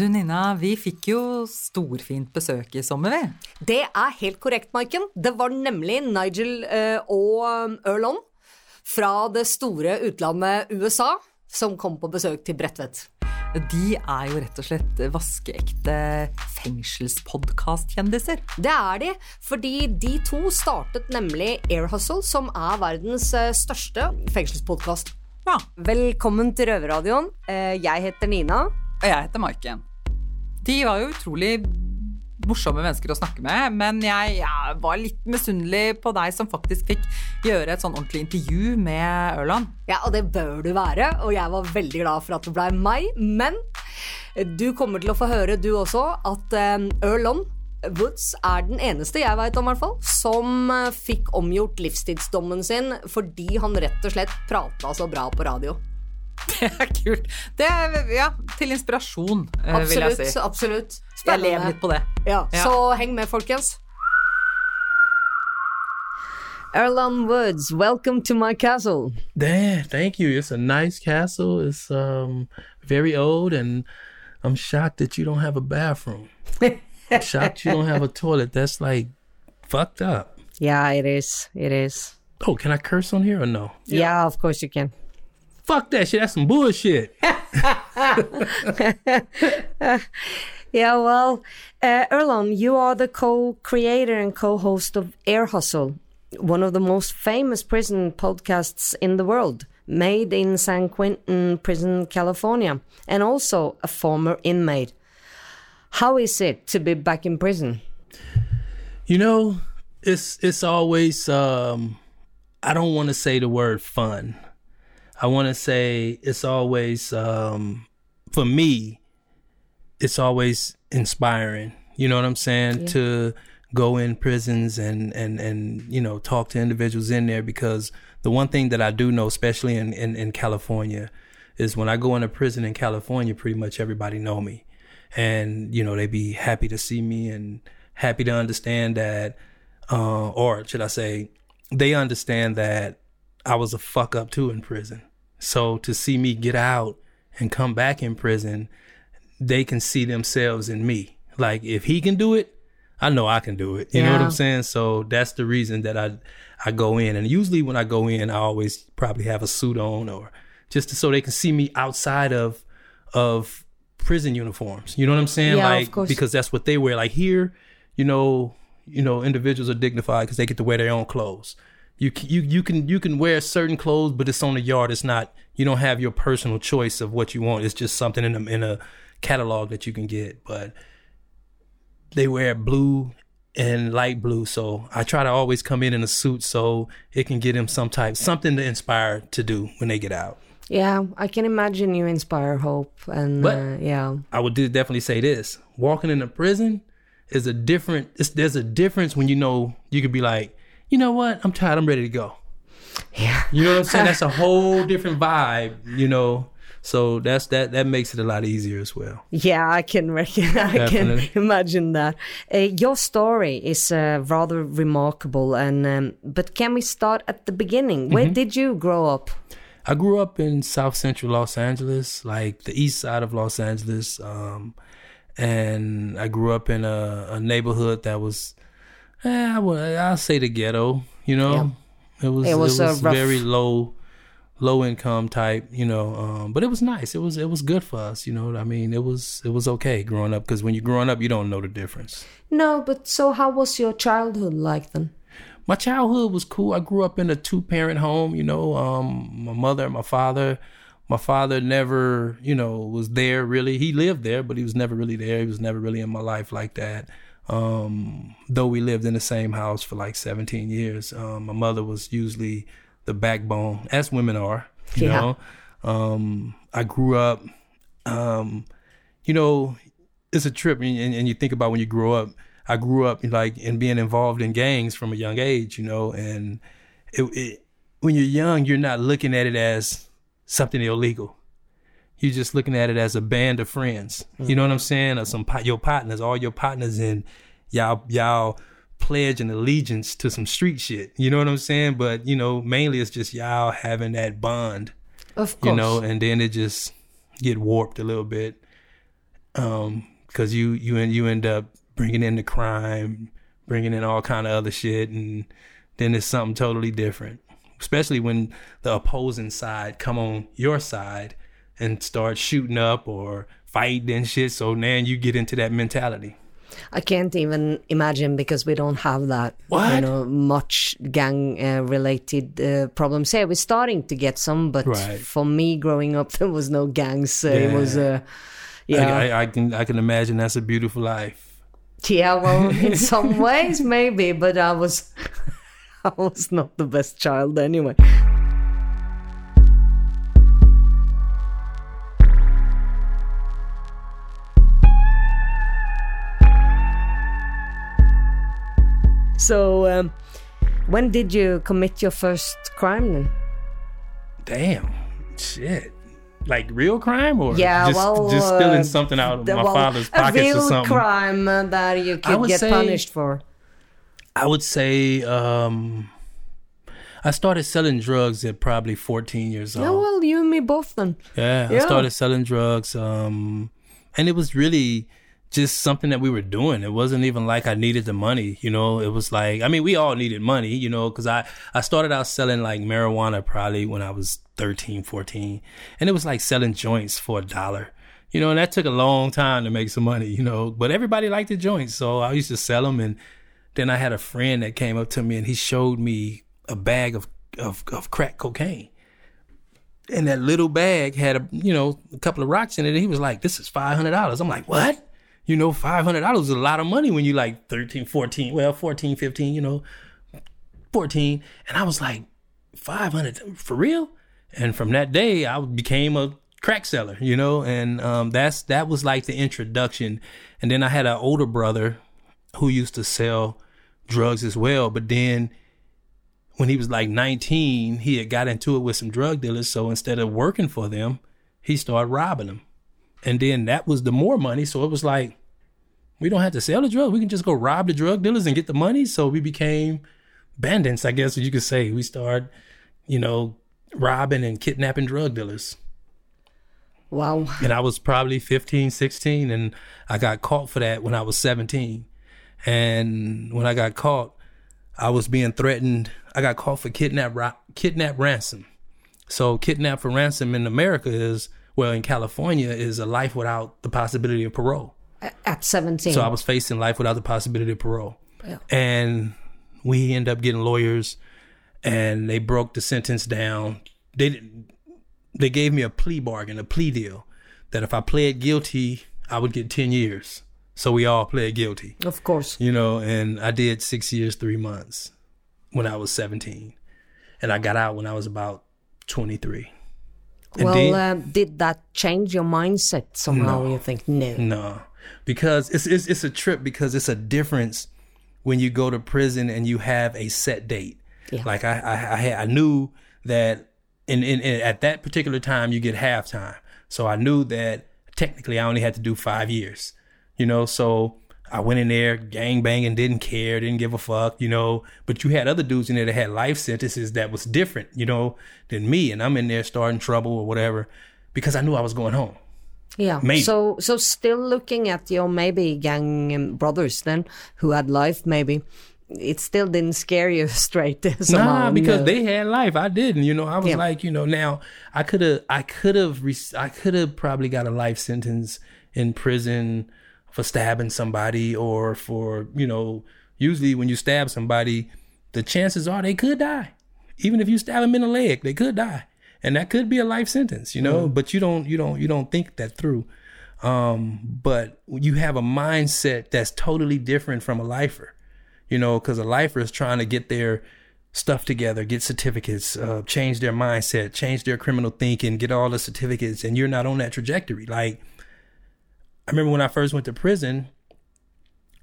Du Nina, vi fikk jo storfint besøk i sommer, vi. Det er helt korrekt, Maiken. Det var nemlig Nigel eh, og Erlon fra det store utlandet USA som kom på besøk til Bredtvet. De er jo rett og slett vaskeekte fengselspodkastkjendiser. Det er de, fordi de to startet nemlig Air Hustle, som er verdens eh, største fengselspodkast. Ja. Velkommen til Røverradioen. Eh, Jeg heter Nina. Og jeg heter Maiken. De var jo utrolig morsomme mennesker å snakke med, men jeg, jeg var litt misunnelig på deg som faktisk fikk gjøre et sånn ordentlig intervju med Ørland. Ja, og det bør du være, og jeg var veldig glad for at det ble meg. Men du kommer til å få høre, du også, at Ørland Woods er den eneste jeg veit om, hvert fall, som eh, fikk omgjort livstidsdommen sin fordi han rett og slett prata så bra på radio. Det er kult. Det er, ja, til inspirasjon, absolutt, vil jeg si. absolutt. Jeg lever litt på det. Ja, Ja. Så heng med, folkens. Erlon Woods, welcome to my castle. Damn, thank you. It's a nice castle. It's um very old, and I'm shocked that you don't have a bathroom. I'm shocked you don't have a toilet. That's like fucked up. Yeah, it is. It is. Oh, can I curse on here or no? Yeah, of course you can. Fuck that shit. That's some bullshit. Yeah, well, uh, Earlonne, you are the co-creator and co-host of Ear Hustle, one of the most famous prison podcasts in the world, made in San Quentin Prison, California, and also a former inmate. How is it to be back in prison? You know, it's it's always um I don't want to say the word fun. I want to say it's always um for me it's always inspiring. You know what I'm saying? To go in prisons and and and you know talk to individuals in there because the one thing that I do know especially in in, in California is when I go into prison in California pretty much everybody know me and you know they be happy to see me and happy to understand that uh, or should I say they understand that I was a fuck up too in prison so to see me get out and come back in prison they can see themselves in me like if he can do it I know I can do it you know what I'm saying so that's the reason that I I go in and usually when I go in I always probably have a suit on or just to, so they can see me outside of of prison uniforms. You know what I'm saying? Yeah, of like course. because that's what they wear. Like here, you know, you know, individuals are dignified because they get to wear their own clothes. You you you can you can wear certain clothes, but it's on the yard. It's not. You don't have your personal choice of what you want. It's just something in a in a catalog that you can get. But they wear blue and light blue, so I try to always come in in a suit so it can get them some type something to inspire to do when they get out. Yeah, I can imagine you inspire hope and But- uh, yeah. I would do- definitely say this: walking in a prison is a different. It's, there's a difference when you know you could be like, you know what, I'm tired, I'm ready to go. Yeah. You know what I'm saying? That's a whole different vibe. You know, so that's that. That makes it a lot easier as well. Yeah, I can reckon, I can imagine that. Uh, your story is uh, rather remarkable, and um, but can we start at the beginning? Where did you grow up? I grew up in South Central Los Angeles, like the east side of Los Angeles, um, and I grew up in a, a neighborhood that was, eh, I would, I'll say the ghetto. You know, it was It it was was, a rough- very low, low income type. You know, um, but it was nice. It was it was good for us. You know, I mean, it was it was okay growing up because when you're growing up, you don't know the difference. No, but so how was your childhood like then? my childhood was cool. I grew up in a two parent home, you know, um, my mother and my father. My father never, you know, was there really. He lived there, but he was never really there. He was never really in my life like that. Um, though we lived in the same house for like 17 years. Um, my mother was usually the backbone, as women are, You Yeah. know, um, I grew up. Um, you know, it's a trip, and, and, and you think about when you grow up. I grew up like in being involved in gangs from a young age. You know, and it, it when you're young, you're not looking at it as something illegal. You're just looking at it as a band of friends. You know what I'm saying? Or some your partners, all your partners, and y'all y'all pledge an allegiance to some street shit. You know what I'm saying? But you know, mainly it's just y'all having that bond. Of course. You know, and then it just get warped a little bit. Um, because you you and you end up bringing in the crime, bringing in all kind of other shit, and then it's something totally different. Especially when the opposing side come on your side and start shooting up or fighting and shit. So now you get into that mentality. I can't even imagine because we don't have that. what? You know, much gang uh, related uh, problems here. We're starting to get some, but Right. for me growing up, there was no gangs. Uh, It Yeah. was, uh, yeah, I, I, I can I can imagine that's a beautiful life. yeah. Well, in some ways, maybe, but I was, I was not the best child anyway. So, um, when did you commit your first crime then? Damn, shit. Like real crime or Yeah, just, well, just stealing uh, something out of The- my well, father's pockets or something. crime that you could get say- punished for. I would say um I started selling drugs at probably 14 years old. Yeah, well, you and me both then. Yeah, I started selling drugs. Um, and it was really just something that we were doing. It wasn't even like I needed the money, you know. It was like, I mean, we all needed money, you know, because I, I started out selling like marijuana probably when I was 13, 14. And it was like selling joints for a dollar, you know, and that took a long time to make some money, you know. But everybody liked the joints. So I used to sell them. And then I had a friend that came up to me and he showed me a bag of, of, of crack cocaine and that little bag had a you know a couple of rocks in it. And he was like, "This is five hundred dollars." I'm like, "What?" You know, five hundred dollars is a lot of money when you like 13, 14, well, 14, 15, you know, 14. And I was like, 500 for real? And from that day, I became a crack seller, you know, and um, that's that was like the introduction. And then I had an older brother who used to sell drugs as well, but then when he was like 19, he had got into it with some drug dealers. So instead of working for them, he started robbing them. And then that was the more money. So it was like, we don't have to sell the drugs. We can just go rob the drug dealers and get the money. So we became bandits, I guess you could say. We started, you know, robbing and kidnapping drug dealers. Wow. And I was probably 15, 16, and I got caught for that when I was 17. And when I got caught, I was being threatened. I got caught for kidnap, ra- kidnap ransom. So kidnap for ransom in America is, well, in California, is a life without the possibility of parole. At 17. So I was facing life without the possibility of parole. Yeah. And we ended up getting lawyers and they broke the sentence down. They they gave me a plea bargain, a plea deal that if I pled guilty, I would get 10 years. So we all pled guilty, of course. you know, and I did 6 years 3 months when I was 17. And I got out when I was about 23. Well, uh, did that change your mindset somehow? You think no? No, because it's, it's it's a trip because it's a difference when you go to prison and you have a set date. Yeah. Like I I I, had, I knew that in, in in at that particular time you get halftime, so I knew that technically I only had to do five years. You know, so I went in there gang banging, didn't care, didn't give a fuck. You know, but you had other dudes in there that had life sentences that was different. You know, than me, and I'm in there starting trouble or whatever because I knew I was going home. Yeah. Maybe. So, so still looking at your maybe gang brothers then who had life, maybe it still didn't scare you straight somehow. Nah, because no. they had life. I didn't. You know, I was Yeah. like, you know, now I could have, I could have, re- I could have probably got a life sentence in prison for stabbing somebody or for, you know, usually when you stab somebody, the chances are they could die. Even if you stab them in the leg, they could die, and that could be a life sentence. You know, but you don't, you don't, you don't think that through. Um, but you have a mindset that's totally different from a lifer you know, because a lifer is trying to get their stuff together, get certificates, uh, change their mindset, change their criminal thinking, get all the certificates, and you're not on that trajectory. Like, I remember when I first went to prison,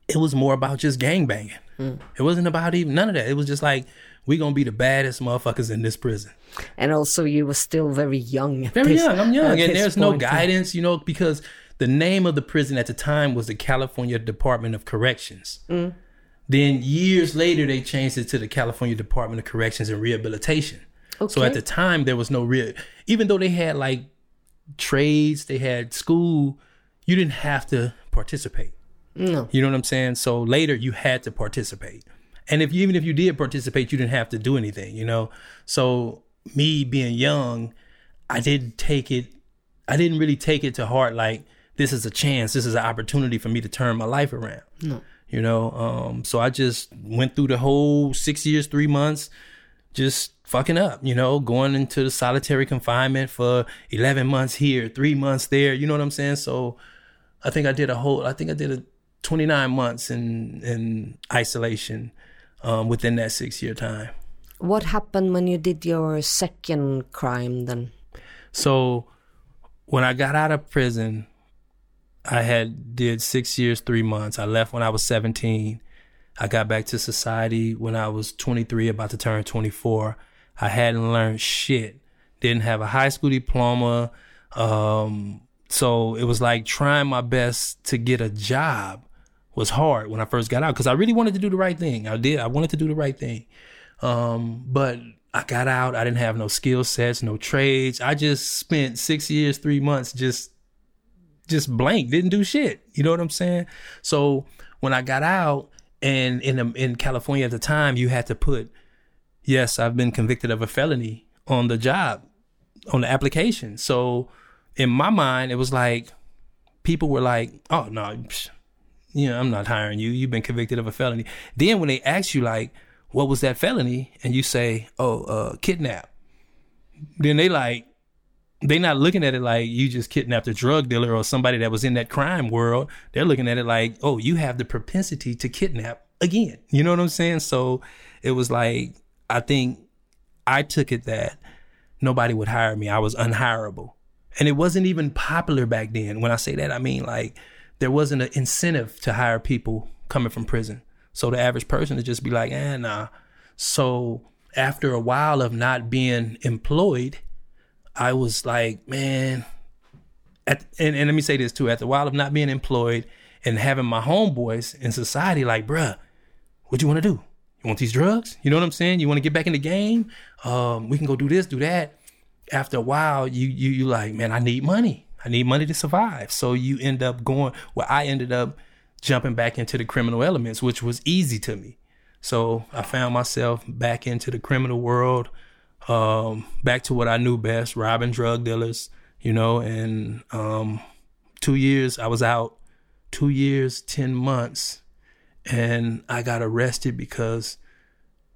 it was more about just gang banging. It wasn't about even none of that. It was just like we gonna be the baddest motherfuckers in this prison. And also, you were still very young. Very this- young. I'm young, and there's no guidance, you know, because the name of the prison at the time was the California Department of Corrections. Mm. Then years later, they changed it to the California Department of Corrections and Rehabilitation. Okay. So at the time, there was no real, even though they had like trades, they had school, you didn't have to participate. No. You know what I'm saying? So later you had to participate. And if you, even if you did participate, you didn't have to do anything, you know? So me being young, I didn't take it, I didn't really take it to heart like this is a chance, this is an opportunity for me to turn my life around. No. You know, um, so I just went through the whole six years, three months, just fucking up, you know, going into the solitary confinement for 11 months here, three months there, you know what I'm saying? So I think I did a whole, I think I did a 29 months in, in isolation um, within that six year time. What happened when you did your second crime then? So when I got out of prison, I had did six years, three months. I left when I was 17. I got back to society when I was 23, about to turn 24. I hadn't learned shit. Didn't have a high school diploma. Um, so it was like trying my best to get a job was hard when I first got out because I really wanted to do the right thing. I did. I wanted to do the right thing. Um, but I got out. I didn't have no skill sets, no trades. I just spent six years, three months just just blank, didn't do shit. You know what I'm saying? So when I got out, and in the, in California at the time, you had to put, yes, I've been convicted of a felony on the job, on the application. So in my mind, it was like people were like, oh no, psh, you know, I'm not hiring you. You've been convicted of a felony. Then when they ask you like, what was that felony? And you say, oh, uh, kidnap. Then they like, they're not looking at it like you just kidnapped a drug dealer or somebody that was in that crime world. They're looking at it like, oh, you have the propensity to kidnap again. You know what I'm saying? So it was like, I think I took it that nobody would hire me. I was unhireable. And it wasn't even popular back then. When I say that, I mean like there wasn't an incentive to hire people coming from prison. So the average person would just be like, eh, nah. So after a while of not being employed, I was like, man, at, and, and let me say this too, After a while of not being employed and having my homeboys in society, like, bruh, what you want to do? You want these drugs? You know what I'm saying? You want to get back in the game? Um, we can go do this, do that. After a while, you you you like, man, I need money. I need money to survive. So you end up going where I ended up jumping back into the criminal elements, which was easy to me. So I found myself back into the criminal world, um, back to what I knew best, robbing drug dealers, you know, and um, two years I was out, two years, 10 months, and I got arrested because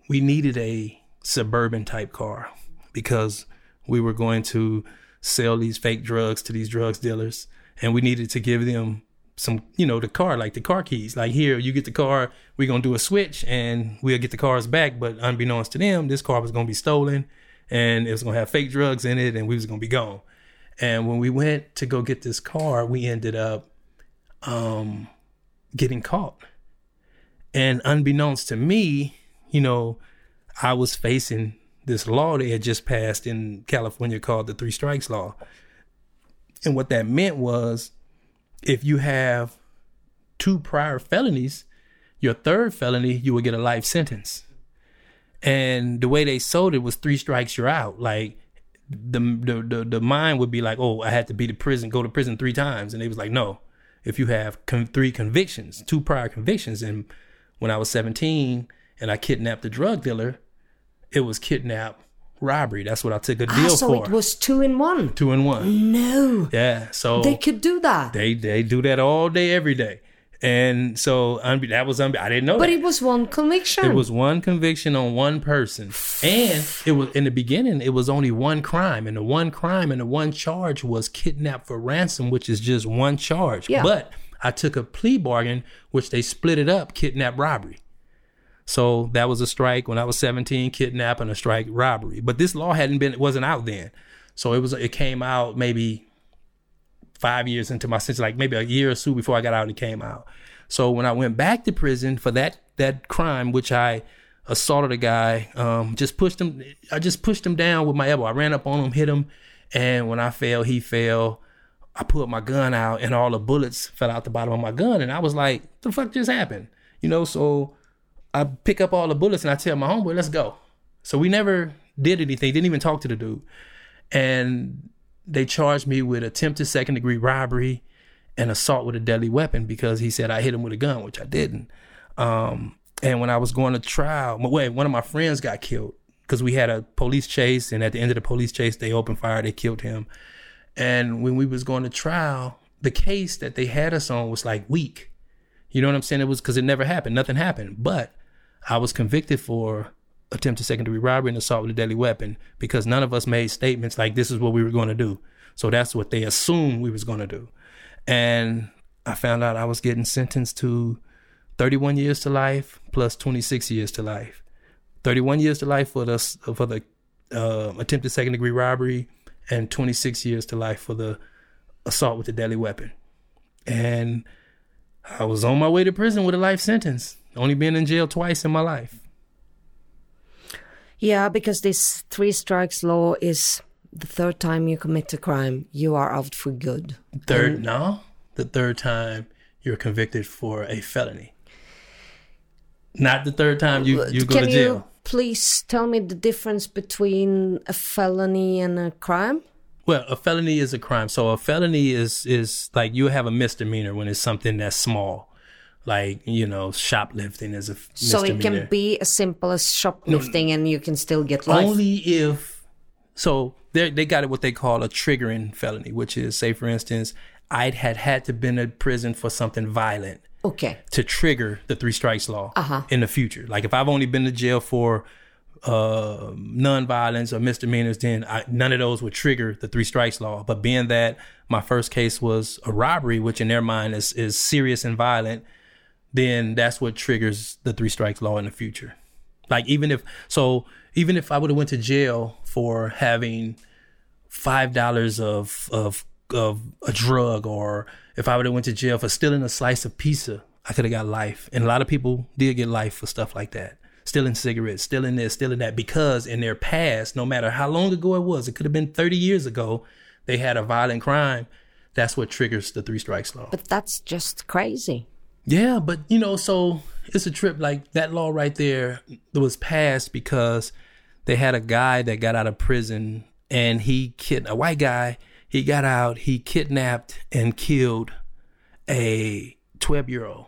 we needed a suburban type car because we were going to sell these fake drugs to these drugs dealers. And we needed to give them some you know the car like the car keys. Like here you get the car we're gonna do a switch and we'll get the cars back. But unbeknownst to them this car was gonna be stolen and it was gonna have fake drugs in it and we was gonna be gone. And when we went to go get this car we ended up um getting caught. And unbeknownst to me you know i was facing this law they had just passed in california called the three strikes law and what that meant was if you have two prior felonies, your third felony, you would get a life sentence. And the way they sold it was three strikes, you're out. Like the the the, the mind would be like, oh, I had to be to prison, go to prison three times, and they was like, no, if you have con- three convictions, two prior convictions, and when I was 17 and I kidnapped a drug dealer, it was kidnap robbery. That's what I took a Ah, deal so for. it was two in one. two in one. No. Yeah. So They could do that. they they do that all day, every day, and so unbe- that was unbe- I didn't know but that. it was one conviction. It was one conviction on one person, and it was in the beginning. It was only one crime, and the one crime and the one charge was kidnap for ransom, which is just one charge. Yeah. But I took a plea bargain, which they split it up, kidnap robbery. So that was a strike when I was 17, kidnapping, a strike robbery. But this law hadn't been it wasn't out then. So it was it came out maybe five years into my sentence, like maybe a year or so before I got out, it came out. So when I went back to prison for that that crime, which I assaulted a guy, um, just pushed him. I just pushed him down with my elbow. I ran up on him, hit him, and when I fell, he fell. I pulled my gun out, and all the bullets fell out the bottom of my gun, and I was like, "The fuck just happened?" You know. So I pick up all the bullets and I tell my homeboy, "Let's go." So we never did anything. Didn't even talk to the dude, and they charged me with attempted second degree robbery and assault with a deadly weapon because he said I hit him with a gun, which I didn't. Um, and when I was going to trial, wait, one of my friends got killed because we had a police chase, and at the end of the police chase, they opened fire, they killed him. And when we was going to trial, the case that they had us on was like weak. You know what I'm saying? It was because it never happened, nothing happened. But I was convicted for attempted second degree robbery and assault with a deadly weapon because none of us made statements like this is what we were going to do. So that's what they assumed we was going to do. And I found out I was getting sentenced to 31 years to life plus 26 years to life. 31 years to life for the for the uh, attempted second degree robbery and 26 years to life for the assault with a deadly weapon. And I was on my way to prison with a life sentence, only been in jail twice in my life. Yeah, because this three strikes law is the third time you commit a crime, you are out for good. Third, and, no, the third time you're convicted for a felony. Not the third time you, you go to jail. You please tell me the difference between a felony and a crime? Well, a felony is a crime. So a felony is is like you have a misdemeanor when it's something that's small like you know shoplifting is a so it can be as simple as shoplifting no, and you can still get life. Only if so they they got it what they call a triggering felony which is say for instance i had had to been in prison for something violent okay. to trigger the three strikes law uh-huh. in the future. Like if i've only been to jail for uh, non-violence or misdemeanors, then I, none of those would trigger the three strikes law. But being that my first case was a robbery, which in their mind is is serious and violent, then that's what triggers the three strikes law in the future. Like even if so, even if I would have went to jail for having five dollars of of of a drug, or if I would have went to jail for stealing a slice of pizza, I could have got life. And a lot of people did get life for stuff like that. Stealing cigarettes, stealing this, stealing that, because in their past, no matter how long ago it was, it could have been 30 years ago, they had a violent crime. That's what triggers the three strikes law. But that's just crazy. Yeah, but you know, so it's a trip like that law right there that was passed because they had a guy that got out of prison and he kid a white guy, he got out, he kidnapped and killed a 12 year old.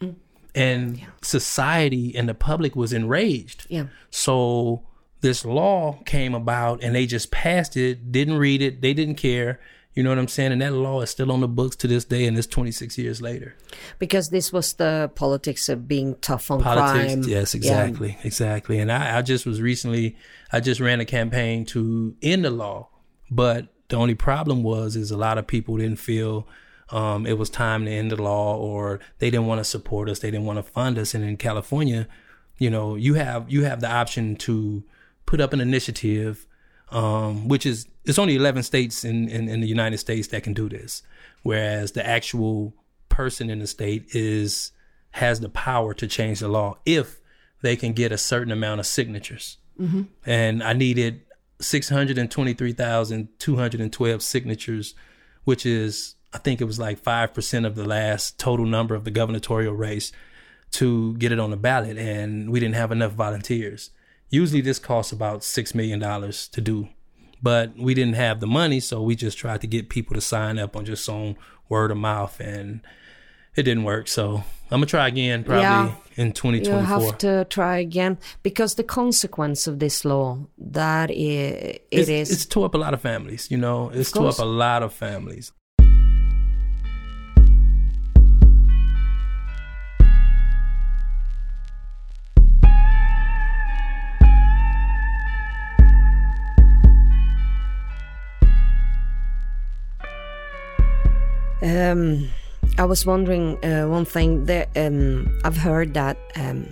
Mm. And yeah. society and the public was enraged. Yeah. So this law came about and they just passed it, didn't read it, they didn't care. You know what I'm saying? And that law is still on the books to this day, and it's 26 years later. Because this was the politics of being tough on politics, crime. Yes, exactly, yeah. exactly. And I, I just was recently, I just ran a campaign to end the law, but the only problem was is a lot of people didn't feel um, it was time to end the law, or they didn't want to support us, they didn't want to fund us. And in California, you know, you have you have the option to put up an initiative um, which is it's only 11 states in, in, in the United States that can do this, whereas the actual person in the state is has the power to change the law if they can get a certain amount of signatures. Mm-hmm. And I needed 623,212 signatures, which is, I think it was like 5% of the last total number of the gubernatorial race to get it on the ballot. And we didn't have enough volunteers. Usually this costs about $6 million to do, but we didn't have the money. So we just tried to get people to sign up on just on word of mouth and it didn't work. So I'm gonna try again probably yeah, in 2024. You have to try again because the consequence of this law that it, it it's, is it's tore up a lot of families. You know, it's tore up a lot of families. Um, I was wondering uh, one thing. Um, I've heard that um,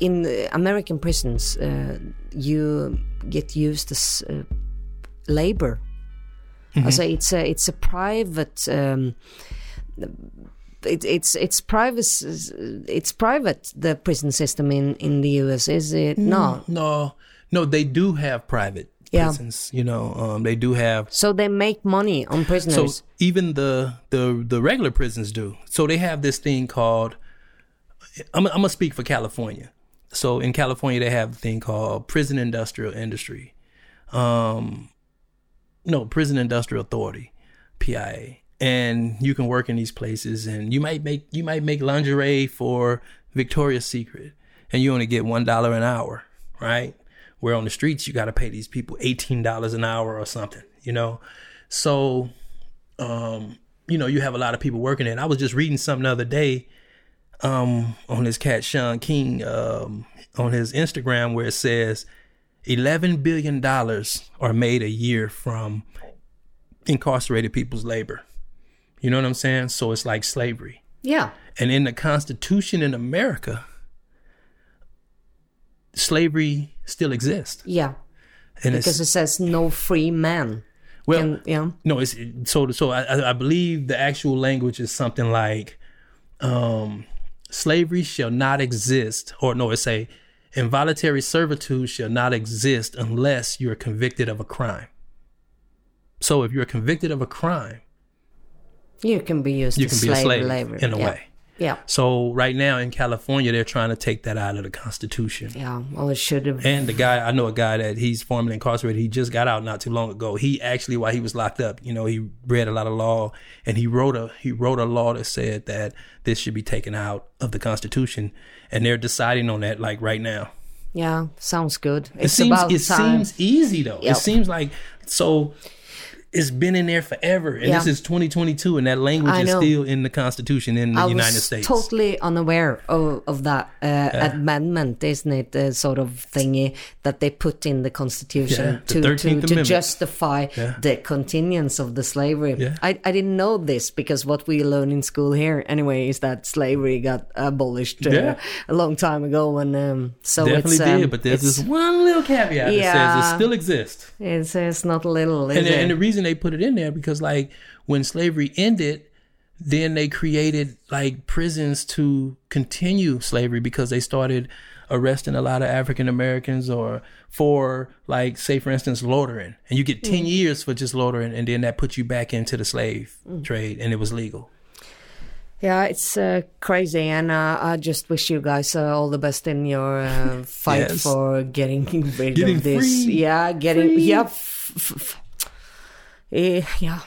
in American prisons, uh, you get used as uh, labor. Also, it's a it's a private. Um, it, it's it's private. It's private. The prison system in in the U.S. is it not? No, no, they do have private Yeah. prisons. You know, um, they do have. So they make money on prisoners. So even the the the regular prisons do. So they have this thing called. I'm I'm gonna speak for California. So in California, they have a thing called prison industrial industry. Um, no, prison industrial authority, PIA, and you can work in these places, and you might make you might make lingerie for Victoria's Secret, and you only get one dollar an hour, right? Where on the streets you got to pay these people eighteen dollars an hour or something, you know. So, um, you know, you have a lot of people working it. I was just reading something the other day um, on his cat Shaun King um, on his Instagram where it says eleven billion dollars are made a year from incarcerated people's labor. You know what I'm saying? So it's like slavery. yeah. And in the Constitution in America, slavery still exists. Yeah. And Because it says no free man. well, Can, yeah. no, it's so so. I, I- believe the actual language is something like, um, slavery shall not exist, or no, it's a involuntary servitude shall not exist unless you are convicted of a crime. So if you're convicted of a crime, You can be used you can be a slave slave labor. in a yeah. way. Yeah. So right now in California, they're trying to take that out of the Constitution. Yeah. Well, it should have. And the guy, I know a guy that he's formerly incarcerated. He just got out not too long ago. He actually, while he was locked up, you know, he read a lot of law, and he wrote a he wrote a law that said that this should be taken out of the Constitution, and they're deciding on that like right now. Yeah. Sounds good. It seems it time. seems easy though. Yep. It seems like so. It's been in there forever, and this is 2022, and that language is still in the Constitution in the I United was States. totally unaware of, of that uh, amendment, isn't it? The sort of thingy that they put in the Constitution Yeah, the to, to, to justify Yeah. the continuance of the slavery. Yeah. I, I didn't know this because what we learn in school here, anyway, is that slavery got abolished uh, Yeah. a long time ago. And um, so Definitely it's, um, did, but there's this one little caveat that says it still exists. it's, it's not little, and, and the reason they put it in there because like when slavery ended then they created like prisons to continue slavery because they started arresting a lot of african americans or for like say for instance loitering and you get 10 years for just loitering and then that puts you back into the slave trade and it was legal Yeah, it's uh, crazy, and uh, I just wish you guys uh, all the best in your uh, fight Yes. for getting rid Getting of this. free. Yeah, getting Free. yeah, f- f- eh, yeah.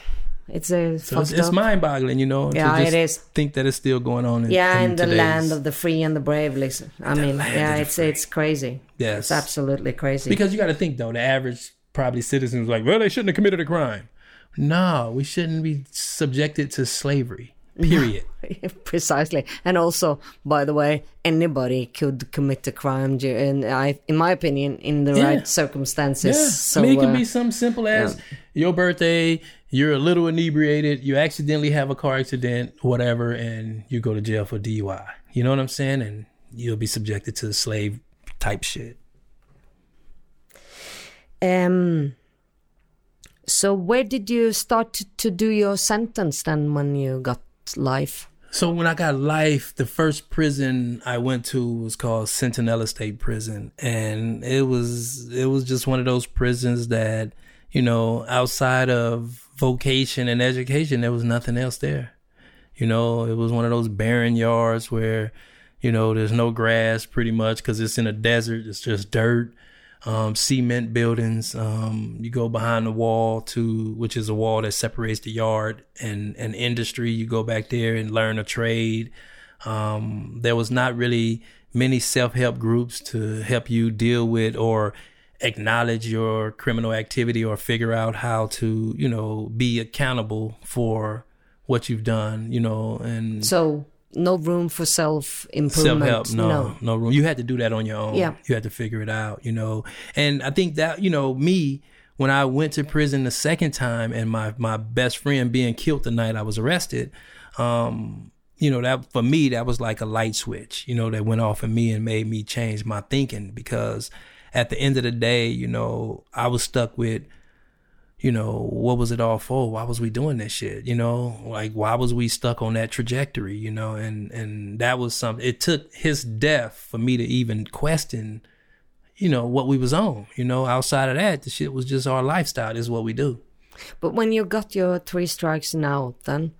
It's a so it's, it's mind-boggling you know Yeah, just it is. think that it's still going on in, yeah, in in the today's- land of the free and the brave. Listen, I mean, yeah, it's free. it's crazy. yes It's absolutely crazy. Because you got to think though, the average probably citizen was like, well, they shouldn't have committed a crime. No, we shouldn't be subjected to slavery. Period. Precisely, and also, by the way, anybody could commit a crime, ju- and I, in my opinion, in the Yeah. right circumstances. yeah. So, I mean, it can uh, be something simple as your birthday, you're a little inebriated, you accidentally have a car accident, whatever, and you go to jail for DUI. You know what I'm saying? And you'll be subjected to the slave type shit. Um. So where did you start to, to do your sentence then when you got life? So when I got life, the first prison I went to was called Centinela State Prison, and it was it was just one of those prisons that you know outside of vocation and education, there was nothing else there. You know, it was one of those barren yards where you know there's no grass pretty much because it's in a desert. It's just dirt, um, cement buildings. Um, you go behind the wall to which is a wall that separates the yard and and industry. You go back there and learn a trade. Um, there was not really many self help groups to help you deal with or acknowledge your criminal activity or figure out how to you know be accountable for what you've done. You know and So no room for self self improvement. help no, no room you had to do that on your own Yeah. you had to figure it out you know and i think that you know me when i went to prison the second time and my my best friend being killed the night i was arrested um you know, that for me, that was like a light switch, you know, that went off in me and made me change my thinking because at the end of the day, you know, I was stuck with, you know, what was it all for? Why was we doing this shit? You know, like why was we stuck on that trajectory? You know, and and that was something. It took his death for me to even question, you know, what we was on. You know, outside of that, the shit was just our lifestyle. This is what we do. But when you got your three strikes now, then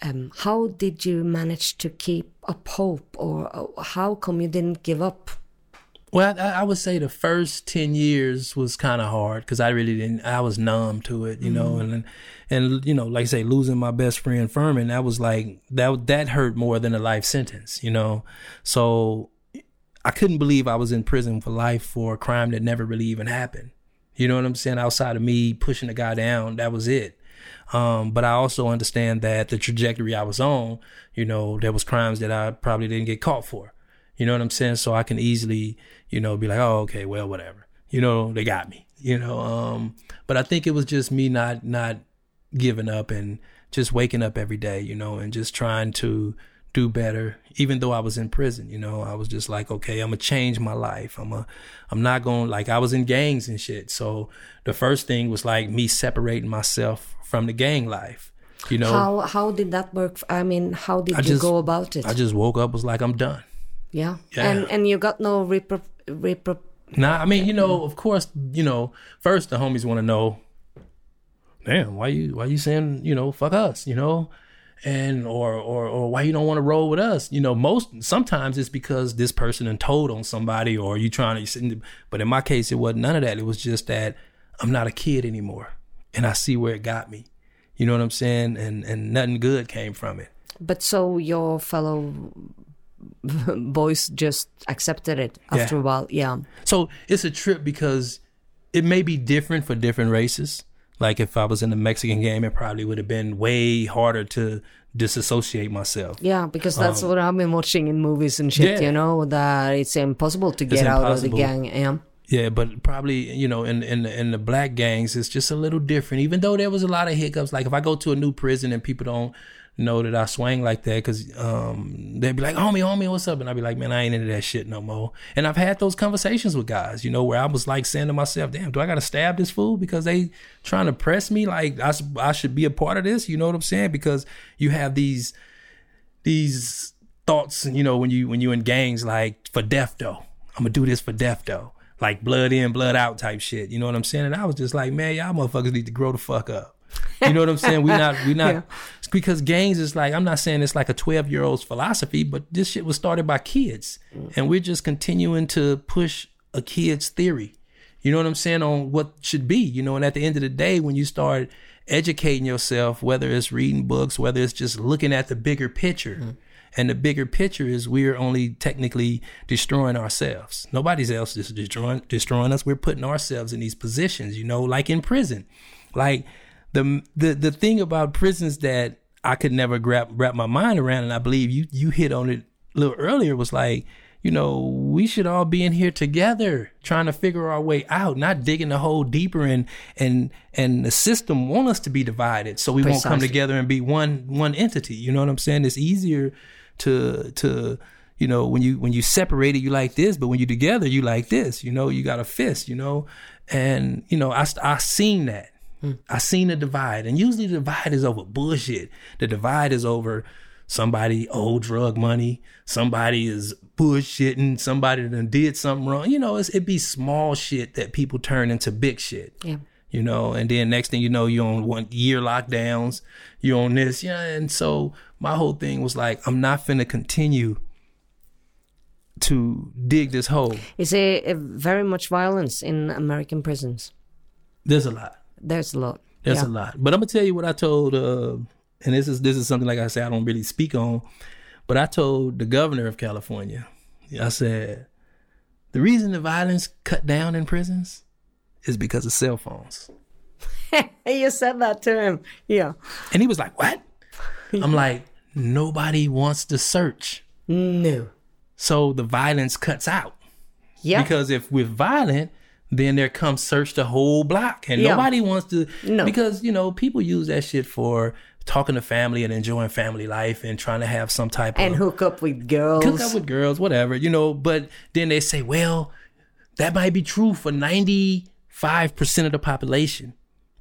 um, how did you manage to keep up hope, or how come you didn't give up? Well, I, I would say the first ten years was kind of hard because I really didn't. I was numb to it, you know, and and you know, like I say, losing my best friend Furman, that was like that. That hurt more than a life sentence, you know. So I couldn't believe I was in prison for life for a crime that never really even happened. You know what I'm saying? Outside of me pushing the guy down, that was it. Um, but I also understand that the trajectory I was on, you know, there was crimes that I probably didn't get caught for. You know what I'm saying? So I can easily, you know, be like, oh, okay, well, whatever. You know, they got me. You know, um, but I think it was just me not not giving up and just waking up every day, you know, and just trying to do better. Even though I was in prison, you know, I was just like, okay, I'm gonna change my life. I'm a, I'm not gonna like I was in gangs and shit. So the first thing was like me separating myself from the gang life. You know, How how did that work? I mean, how did I you just- go about it? I just woke up was like I'm done. yeah. Yeah. and and you got no repro repro. Nah, I mean, you know, of course, you know, first the homies want to know, damn, why you why you saying, you know, fuck us, you know, and or or or why you don't want to roll with us, you know. Most sometimes it's because this person and told on somebody, or you trying to. But in my case, it wasn't none of that. It was just that I'm not a kid anymore, and I see where it got me. You know what I'm saying? And and nothing good came from it. But so your fellow boys just accepted it Yeah. after a while. Yeah. So it's a trip because it may be different for different races. Like if I was in the Mexican game, it probably would have been way harder to disassociate myself. Yeah, because that's what I've been watching in movies and shit, Um, Yeah. you know, that it's impossible to get out of the gang. Yeah. Yeah, but probably you know in in in the black gangs, it's just a little different. Even though there was a lot of hiccups. Like if I go to a new prison and people don't know that I swang like that, because um, they'd be like, "Homie, homie, what's up?" And I'd be like, "Man, I ain't into that shit no more." And I've had those conversations with guys, you know, where I was like saying to myself, "Damn, do I got to stab this fool because they trying to press me? Like I, I should be a part of this? You know what I'm saying? Because you have these these thoughts, you know, when you when you in gangs, like for death though. I'm gonna do this for death though. Like blood in, blood out type shit. You know what I'm saying? And I was just like, man, y'all motherfuckers need to grow the fuck up. You know what I'm saying? We not we not Yeah. because gangs is like I'm not saying it's like a 12 year old's philosophy, but this shit was started by kids, mm-hmm. and we're just continuing to push a kid's theory. You know what I'm saying on what should be. You know, and at the end of the day, when you start educating yourself, whether it's reading books, whether it's just looking at the bigger picture. Mm-hmm. And the bigger picture is we're only technically destroying ourselves. Nobody's else is destroying destroying us. We're putting ourselves in these positions, you know, like in prison. Like the the the thing about prisons that I could never grab wrap my mind around, and I believe you you hit on it a little earlier, was like, you know, we should all be in here together, trying to figure our way out, not digging the hole deeper and and and the system want us to be divided, so we won't come together and be one one entity. You know what I'm saying? It's easier to to you know when you when you separate it you like this but when you together you like this you know you got a fist you know and you know i i seen that i seen the divide and usually the divide is over bullshit the divide is over somebody owed drug money somebody is bullshitting somebody done did something wrong you know it's, it be small shit that people turn into big shit Yeah. you know, and then next thing you know, you're on one year lockdowns, you're on this, yeah, and so my whole thing was like, I'm not finna continue to dig this hole. Is there uh, very much violence in American prisons? There's a lot. There's a lot. There's yeah. a lot. But I'm gonna tell you what I told, uh, and this is this is something like I say I don't really speak on, but I told the governor of California, I said, the reason the violence cut down in prisons is because of cell phones. you said that to him. Yeah. And he was like, What? I'm like, Nobody wants to search. No. So the violence cuts out. Yeah. Because if we're violent, then there comes search the whole block. And Yeah. nobody wants to No. because, you know, people use that shit for talking to family and enjoying family life and trying to have some type of And hook up with girls. hook up with girls, whatever, you know. But then they say, well, that might be true for 95% of the population,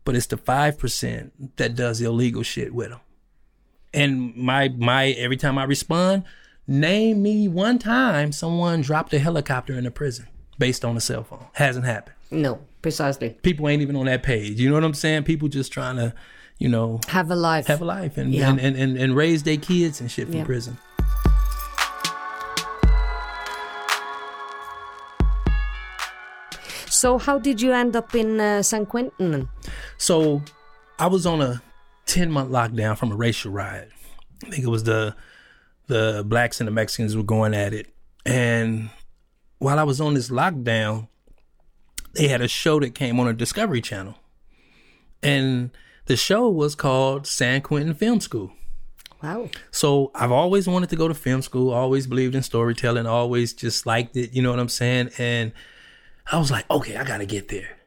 but it's the 5% that does illegal shit with them. And my, my, every time I respond, name me one time someone dropped a helicopter in a prison based on a cell phone. Hasn't happened. no, precisely. People ain't even on that page. You know what I'm saying? People just trying to, you know, Have a life. have a life and, Yeah. and, and, and, and raise their kids and shit from Yeah. prison. so, how did you end up in uh, San Quentin? So I was on a 10 month lockdown from a racial riot. I think it was the the blacks and the Mexicans were going at it. And while I was on this lockdown, they had a show that came on a Discovery Channel. And the show was called San Quentin Film School. Wow. So I've always wanted to go to film school, always believed in storytelling, always just liked it, you know what I'm saying? And I was like, okay, I gotta get there.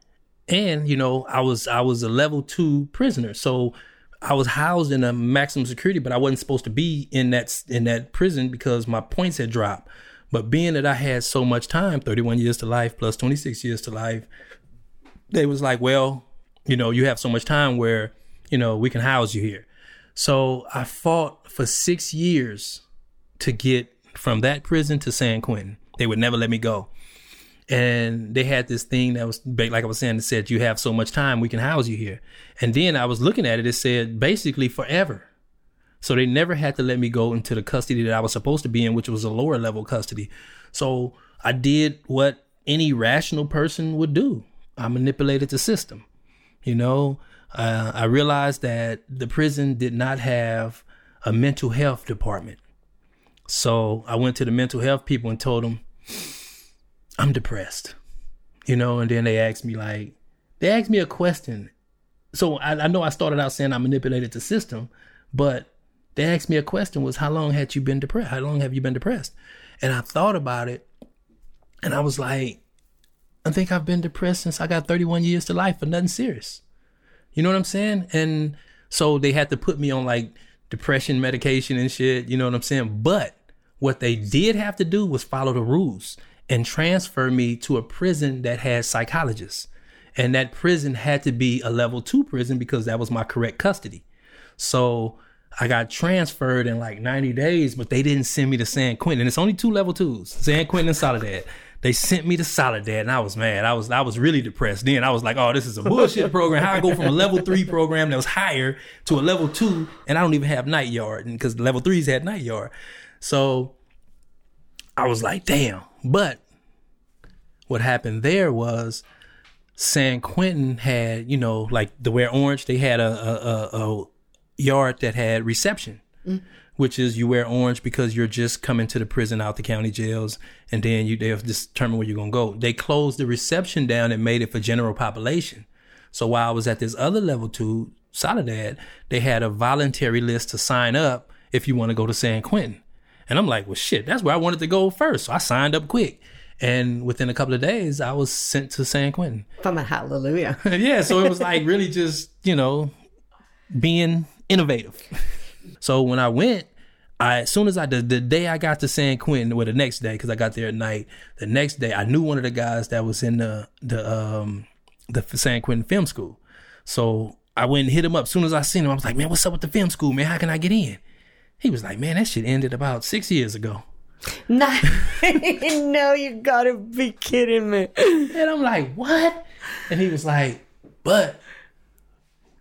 And, you know, I was I was a level two prisoner. So I was housed in a maximum security, but I wasn't supposed to be in that in that prison because my points had dropped. But being that I had so much time, 31 years to life plus 26 years to life, they was like, well, you know, you have so much time where, you know, we can house you here. So I fought for six years to get from that prison to San Quentin. They would never let me go. And they had this thing that was, like I was saying, that said, you have so much time, we can house you here. And then I was looking at it, it said basically forever. So they never had to let me go into the custody that I was supposed to be in, which was a lower level custody. So I did what any rational person would do. I manipulated the system. You know, uh, I realized that the prison did not have a mental health department. So I went to the mental health people and told them, I'm depressed. You know, and then they asked me, like, they asked me a question. So I, I know I started out saying I manipulated the system, but they asked me a question was, How long had you been depressed? How long have you been depressed? And I thought about it and I was like, I think I've been depressed since I got 31 years to life for nothing serious. You know what I'm saying? And so they had to put me on like depression medication and shit. You know what I'm saying? But what they did have to do was follow the rules and transfer me to a prison that had psychologists. And that prison had to be a level two prison because that was my correct custody. So I got transferred in like 90 days, but they didn't send me to San Quentin. And it's only two level twos, San Quentin and Soledad. They sent me to Soledad and I was mad. I was I was really depressed. Then I was like, oh, this is a bullshit program. How I go from a level three program that was higher to a level two, and I don't even have night yard, because level threes had night yard. So I was like, damn. But what happened there was San Quentin had, you know, like the Wear Orange, they had a, a, a, a yard that had reception, mm. which is you wear orange because you're just coming to the prison out the county jails, and then you they'll determine where you're gonna go. They closed the reception down and made it for general population. So while I was at this other level two, Soledad, they had a voluntary list to sign up if you want to go to San Quentin. And I'm like, well, shit, that's where I wanted to go first. So I signed up quick. And within a couple of days, I was sent to San Quentin. From a hallelujah. yeah, so it was like really just, you know, being innovative. So when I went, I as soon as I the, the day I got to San Quentin, or the next day, because I got there at night, the next day I knew one of the guys that was in the the um the San Quentin Film School. So I went and hit him up. As soon as I seen him, I was like, man, what's up with the film school, man? How can I get in? He was like, man, that shit ended about six years ago. no, no, you gotta be kidding me. And I'm like, what? And he was like, but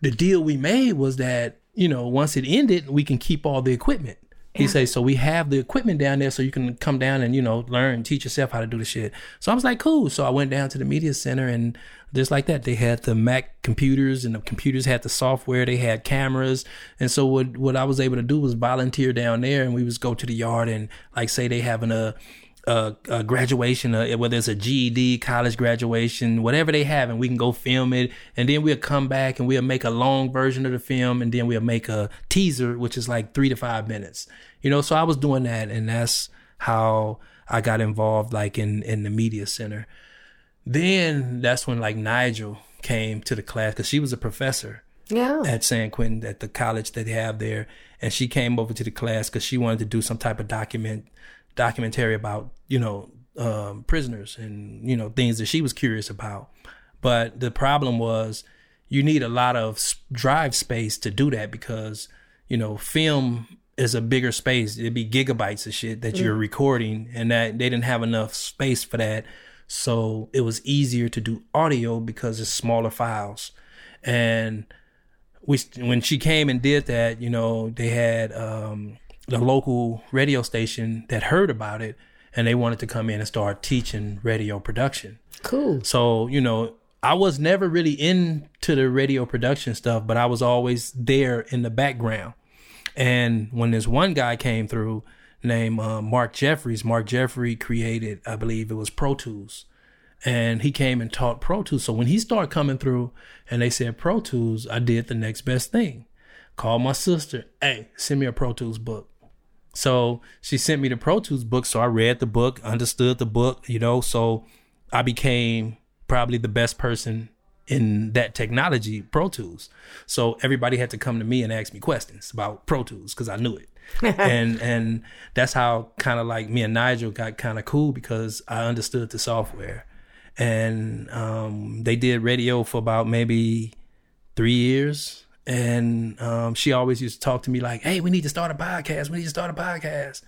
the deal we made was that, you know, once it ended, we can keep all the equipment. He says, so we have the equipment down there so you can come down and, you know, learn, teach yourself how to do the shit. So I was like, cool. So I went down to the media center and just like that, they had the Mac computers and the computers had the software, they had cameras. And so what, what I was able to do was volunteer down there and we was go to the yard and like say they having a, a, a graduation, uh, whether it's a GED, college graduation, whatever they have, and we can go film it. And then we'll come back and we'll make a long version of the film, and then we'll make a teaser, which is like three to five minutes. You know, so I was doing that, and that's how I got involved, like in in the media center. Then that's when like Nigel came to the class because she was a professor. Yeah. at San Quentin at the college that they have there, and she came over to the class because she wanted to do some type of document documentary about you know um, prisoners and you know things that she was curious about. But the problem was you need a lot of drive space to do that because you know film is a bigger space. It'd be gigabytes of shit that you're recording, and that they didn't have enough space for that. So it was easier to do audio because it's smaller files, and we when she came and did that, you know, they had um, the local radio station that heard about it, and they wanted to come in and start teaching radio production. Cool. So you know, I was never really into the radio production stuff, but I was always there in the background. And when this one guy came through named uh, Mark Jeffries, Mark Jeffrey created, I believe it was Pro Tools. And he came and taught Pro Tools. So when he started coming through and they said Pro Tools, I did the next best thing. Called my sister, hey, send me a Pro Tools book. So she sent me the Pro Tools book. So I read the book, understood the book, you know. So I became probably the best person in that technology, Pro Tools. So everybody had to come to me and ask me questions about Pro Tools because I knew it. and and that's how kind of like me and Nigel got kind of cool because I understood the software. And um, they did radio for about maybe three years. And um, she always used to talk to me like, "Hey, we need to start a podcast. We need to start a podcast."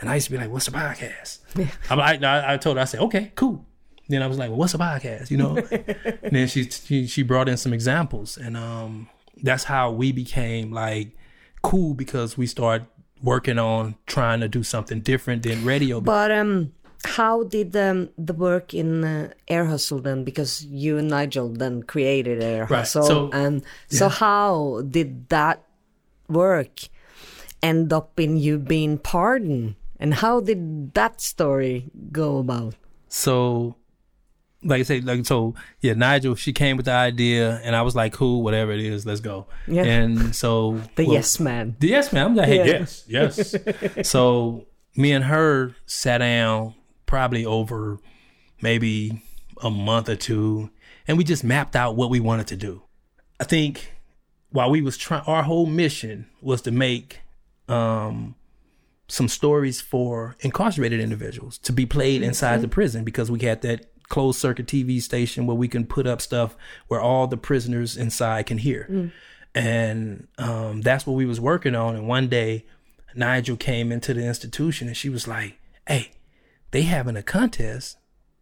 And I used to be like, "What's a podcast?" I'm like, I, I told her, I said, "Okay, cool." Then I was like, well, "What's a podcast?" You know. and then she, she she brought in some examples, and um, that's how we became like cool because we started working on trying to do something different than radio. But um, how did um, the work in uh, Ear Hustle then? Because you and Nigel then created Ear Right, Hustle, so- and so how did that work end up in you being pardoned? And how did that story go about? so like I say, like so, yeah. Nigel, she came with the idea, and I was like, "Cool, whatever it is, let's go." Yeah. And so The well, yes man. the yes man. I'm like, hey, Yeah. yes, yes. so me and her sat down probably over maybe a month or two, and we just mapped out what we wanted to do. I think while we was trying, our whole mission was to make um, some stories for incarcerated individuals to be played inside the prison because we had that closed circuit TV station where we can put up stuff where all the prisoners inside can hear. And um, that's what we was working on. And one day, Nigel came into the institution and she was like, "Hey, they having a contest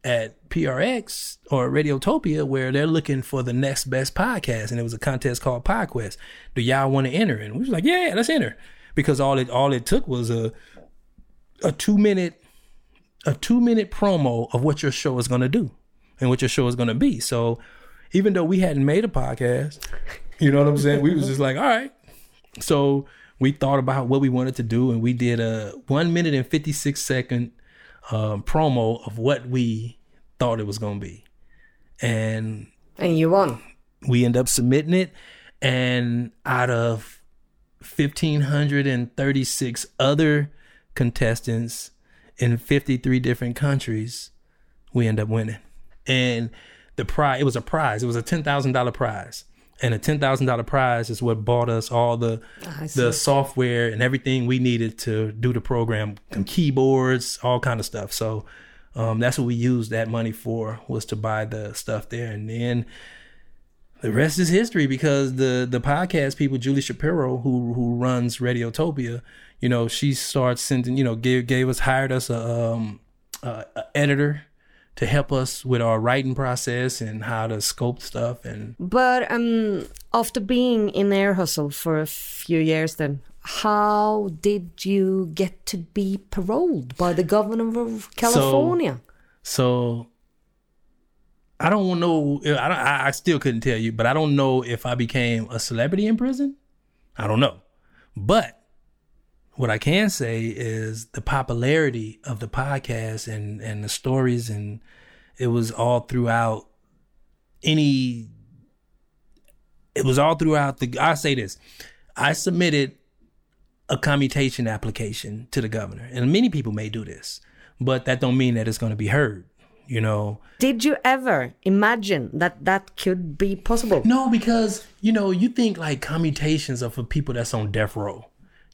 at PRX or Radiotopia where they're looking for the next best podcast, and it was a contest called PodQuest. Do y'all want to enter? And we was like, yeah, let's enter, because all it all it took was a a two minute a two minute promo of what your show is going to do and what your show is going to be. So even though we hadn't made a podcast, you know what I'm saying, we was just like, all right. So we thought about what we wanted to do, and we did a one minute and fifty six second um, promo of what we thought it was going to be, and And you won. we end up submitting it. And out of fifteen hundred and thirty six other contestants in fifty three different countries, we end up winning. And the prize, it was a prize. It was a ten thousand dollar prize. And a ten thousand dollar prize is what bought us all the the software and everything we needed to do the program, keyboards, all kind of stuff. So um, that's what we used that money for was to buy the stuff there, and then the rest is history because the the podcast people, Julie Shapiro, who who runs Radiotopia, you know, she starts sending, you know, gave gave us hired us a, um, a, a editor to help us with our writing process and how to scope stuff and But um, after being in Ear Hustle for a few years, then how did you get to be paroled by the governor of California? So I don't know. I don't. I I still couldn't tell you, but I don't know if I became a celebrity in prison. I don't know, but what I can say is the popularity of the podcast and and the stories and it was all throughout any. It was all throughout the. I say this. I submitted a commutation application to the governor, and many people may do this, but that don't mean that it's going to be heard. you know. Did you ever imagine that that could be possible? No, because you know, you think like commutations are for people that's on death row.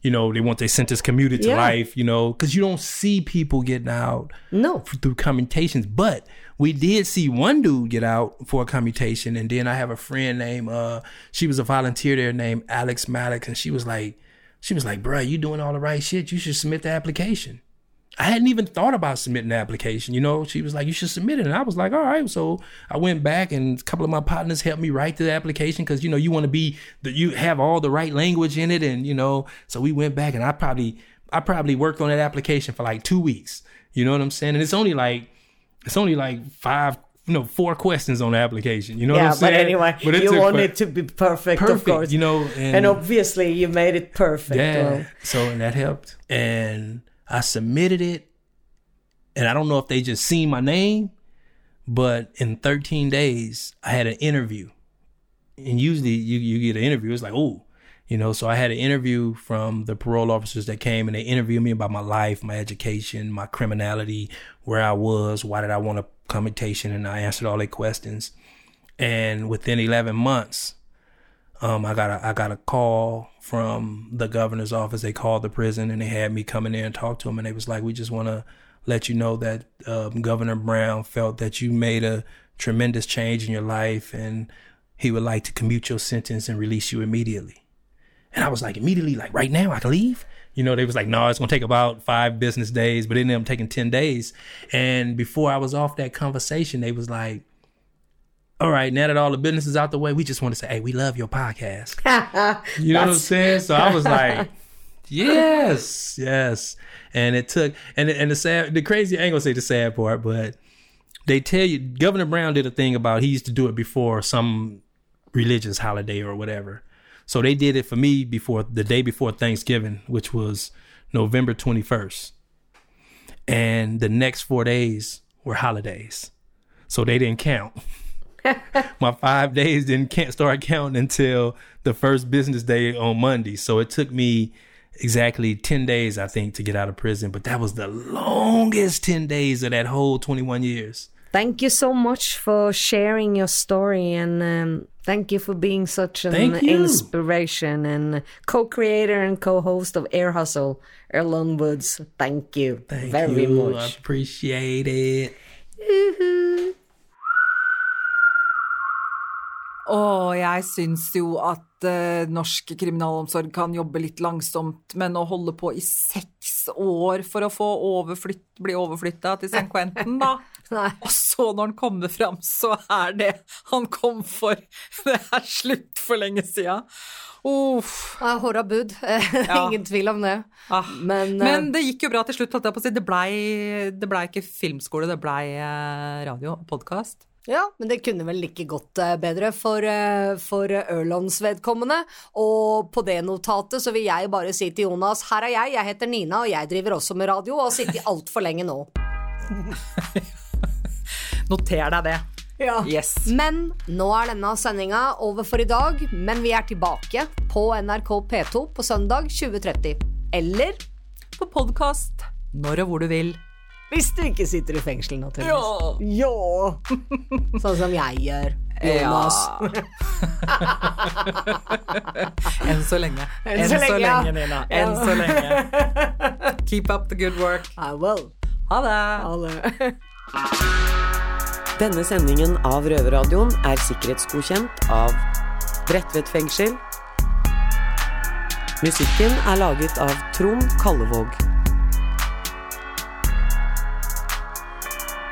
You know, they want their sentence commuted to Yeah. life. You know, because you don't see people getting out No. through commutations. But we did see one dude get out for a commutation, and then I have a friend named uh, she was a volunteer there named Alex Maddox, and she was like, she was like, "Bruh, you doing all the right shit. You should submit the application." I hadn't even thought about submitting the application. You know, she was like, "You should submit it," and I was like, "All right." So I went back, and a couple of my partners helped me write the application because you know you want to be that you have all the right language in it, and you know. So we went back, and I probably I probably worked on that application for like two weeks. You know what I'm saying? And it's only like it's only like five, you know, four questions on the application. You know what Yeah, I'm saying? but anyway, But it you want it to be perfect, perfect, of course. you know, and, and obviously you made it perfect. yeah. So and that helped. And I submitted it. And I don't know if they just seen my name, but in 13 days I had an interview. And usually you, you get an interview, it's like, oh, you know, so I had an interview from the parole officers that came and they interviewed me about my life, my education, my criminality, where I was, why did I want a commutation, and I answered all their questions. And within 11 months, um, I got a I got a call from the governor's office. They called the prison and they had me come in there and talk to them. And they was like, "We just want to let you know that um, Governor Brown felt that you made a tremendous change in your life, and he would like to commute your sentence and release you immediately." And I was like, "Immediately, like right now, I can leave." You know, they was like, "No, it's gonna take about five business days," but it ended up taking ten days. And before I was off that conversation, they was like all right, now that all the business is out the way, we just want to say, hey, we love your podcast. you know what I'm saying? So I was like, yes, yes. And it took, and and the sad, the crazy, I ain't gonna say the sad part, but they tell you, Governor Brown did a thing about he used to do it before some religious holiday or whatever. So they did it for me before the day before Thanksgiving, which was November 21st. And the next four days were holidays. So they didn't count. my five days didn't can't start counting until the first business day on Monday. So it took me exactly 10 days, I think, to get out of prison. But that was the longest 10 days of that whole 21 years. Thank you so much for sharing your story and um, thank you for being such an inspiration and co-creator and co-host of Ear Hustle, Earlonne Woods. Thank you Thank very you. I appreciate it. Og jeg syns jo at uh, norsk kriminalomsorg kan jobbe litt langsomt, men å holde på i seks år for å få overflytt, bli overflytta til San Quentin, da. Og så når han kommer fram, så er det han kom for. Det er slutt for lenge sia. Uff. Ja, Hårda bud. Ja. Ingen tvil om det. Ah. Men, uh, Men det gikk jo bra til slutt. Det blei, ble ikke filmskole, det blei eh, radio og podkast. Ja, men det kunne vel like godt eh, bedre for, eh, for Ørlands vedkommende. Og på det notatet så vil jeg bare si til Jonas, her er jeg, jeg heter Nina, og jeg driver også med radio, og har sittet altfor lenge nå. Noter deg det. Ja. Yes. Men nå er denne sendinga over for i dag, men vi er tilbake på NRK P2 på søndag 2030. Eller På podkast når og hvor du vil. Hvis du ikke sitter i fengsel, naturligvis. Ja. Sånn som jeg gjør. Jonas. Enn så lenge. Enn så lenge, ja. Nina. Enn så lenge. Keep up the good work. I will. Ha det. Ha det. Denne sendingen av Røverradioen er sikkerhetsgodkjent av Bredtvet fengsel. Musikken er laget av Trond Kallevåg.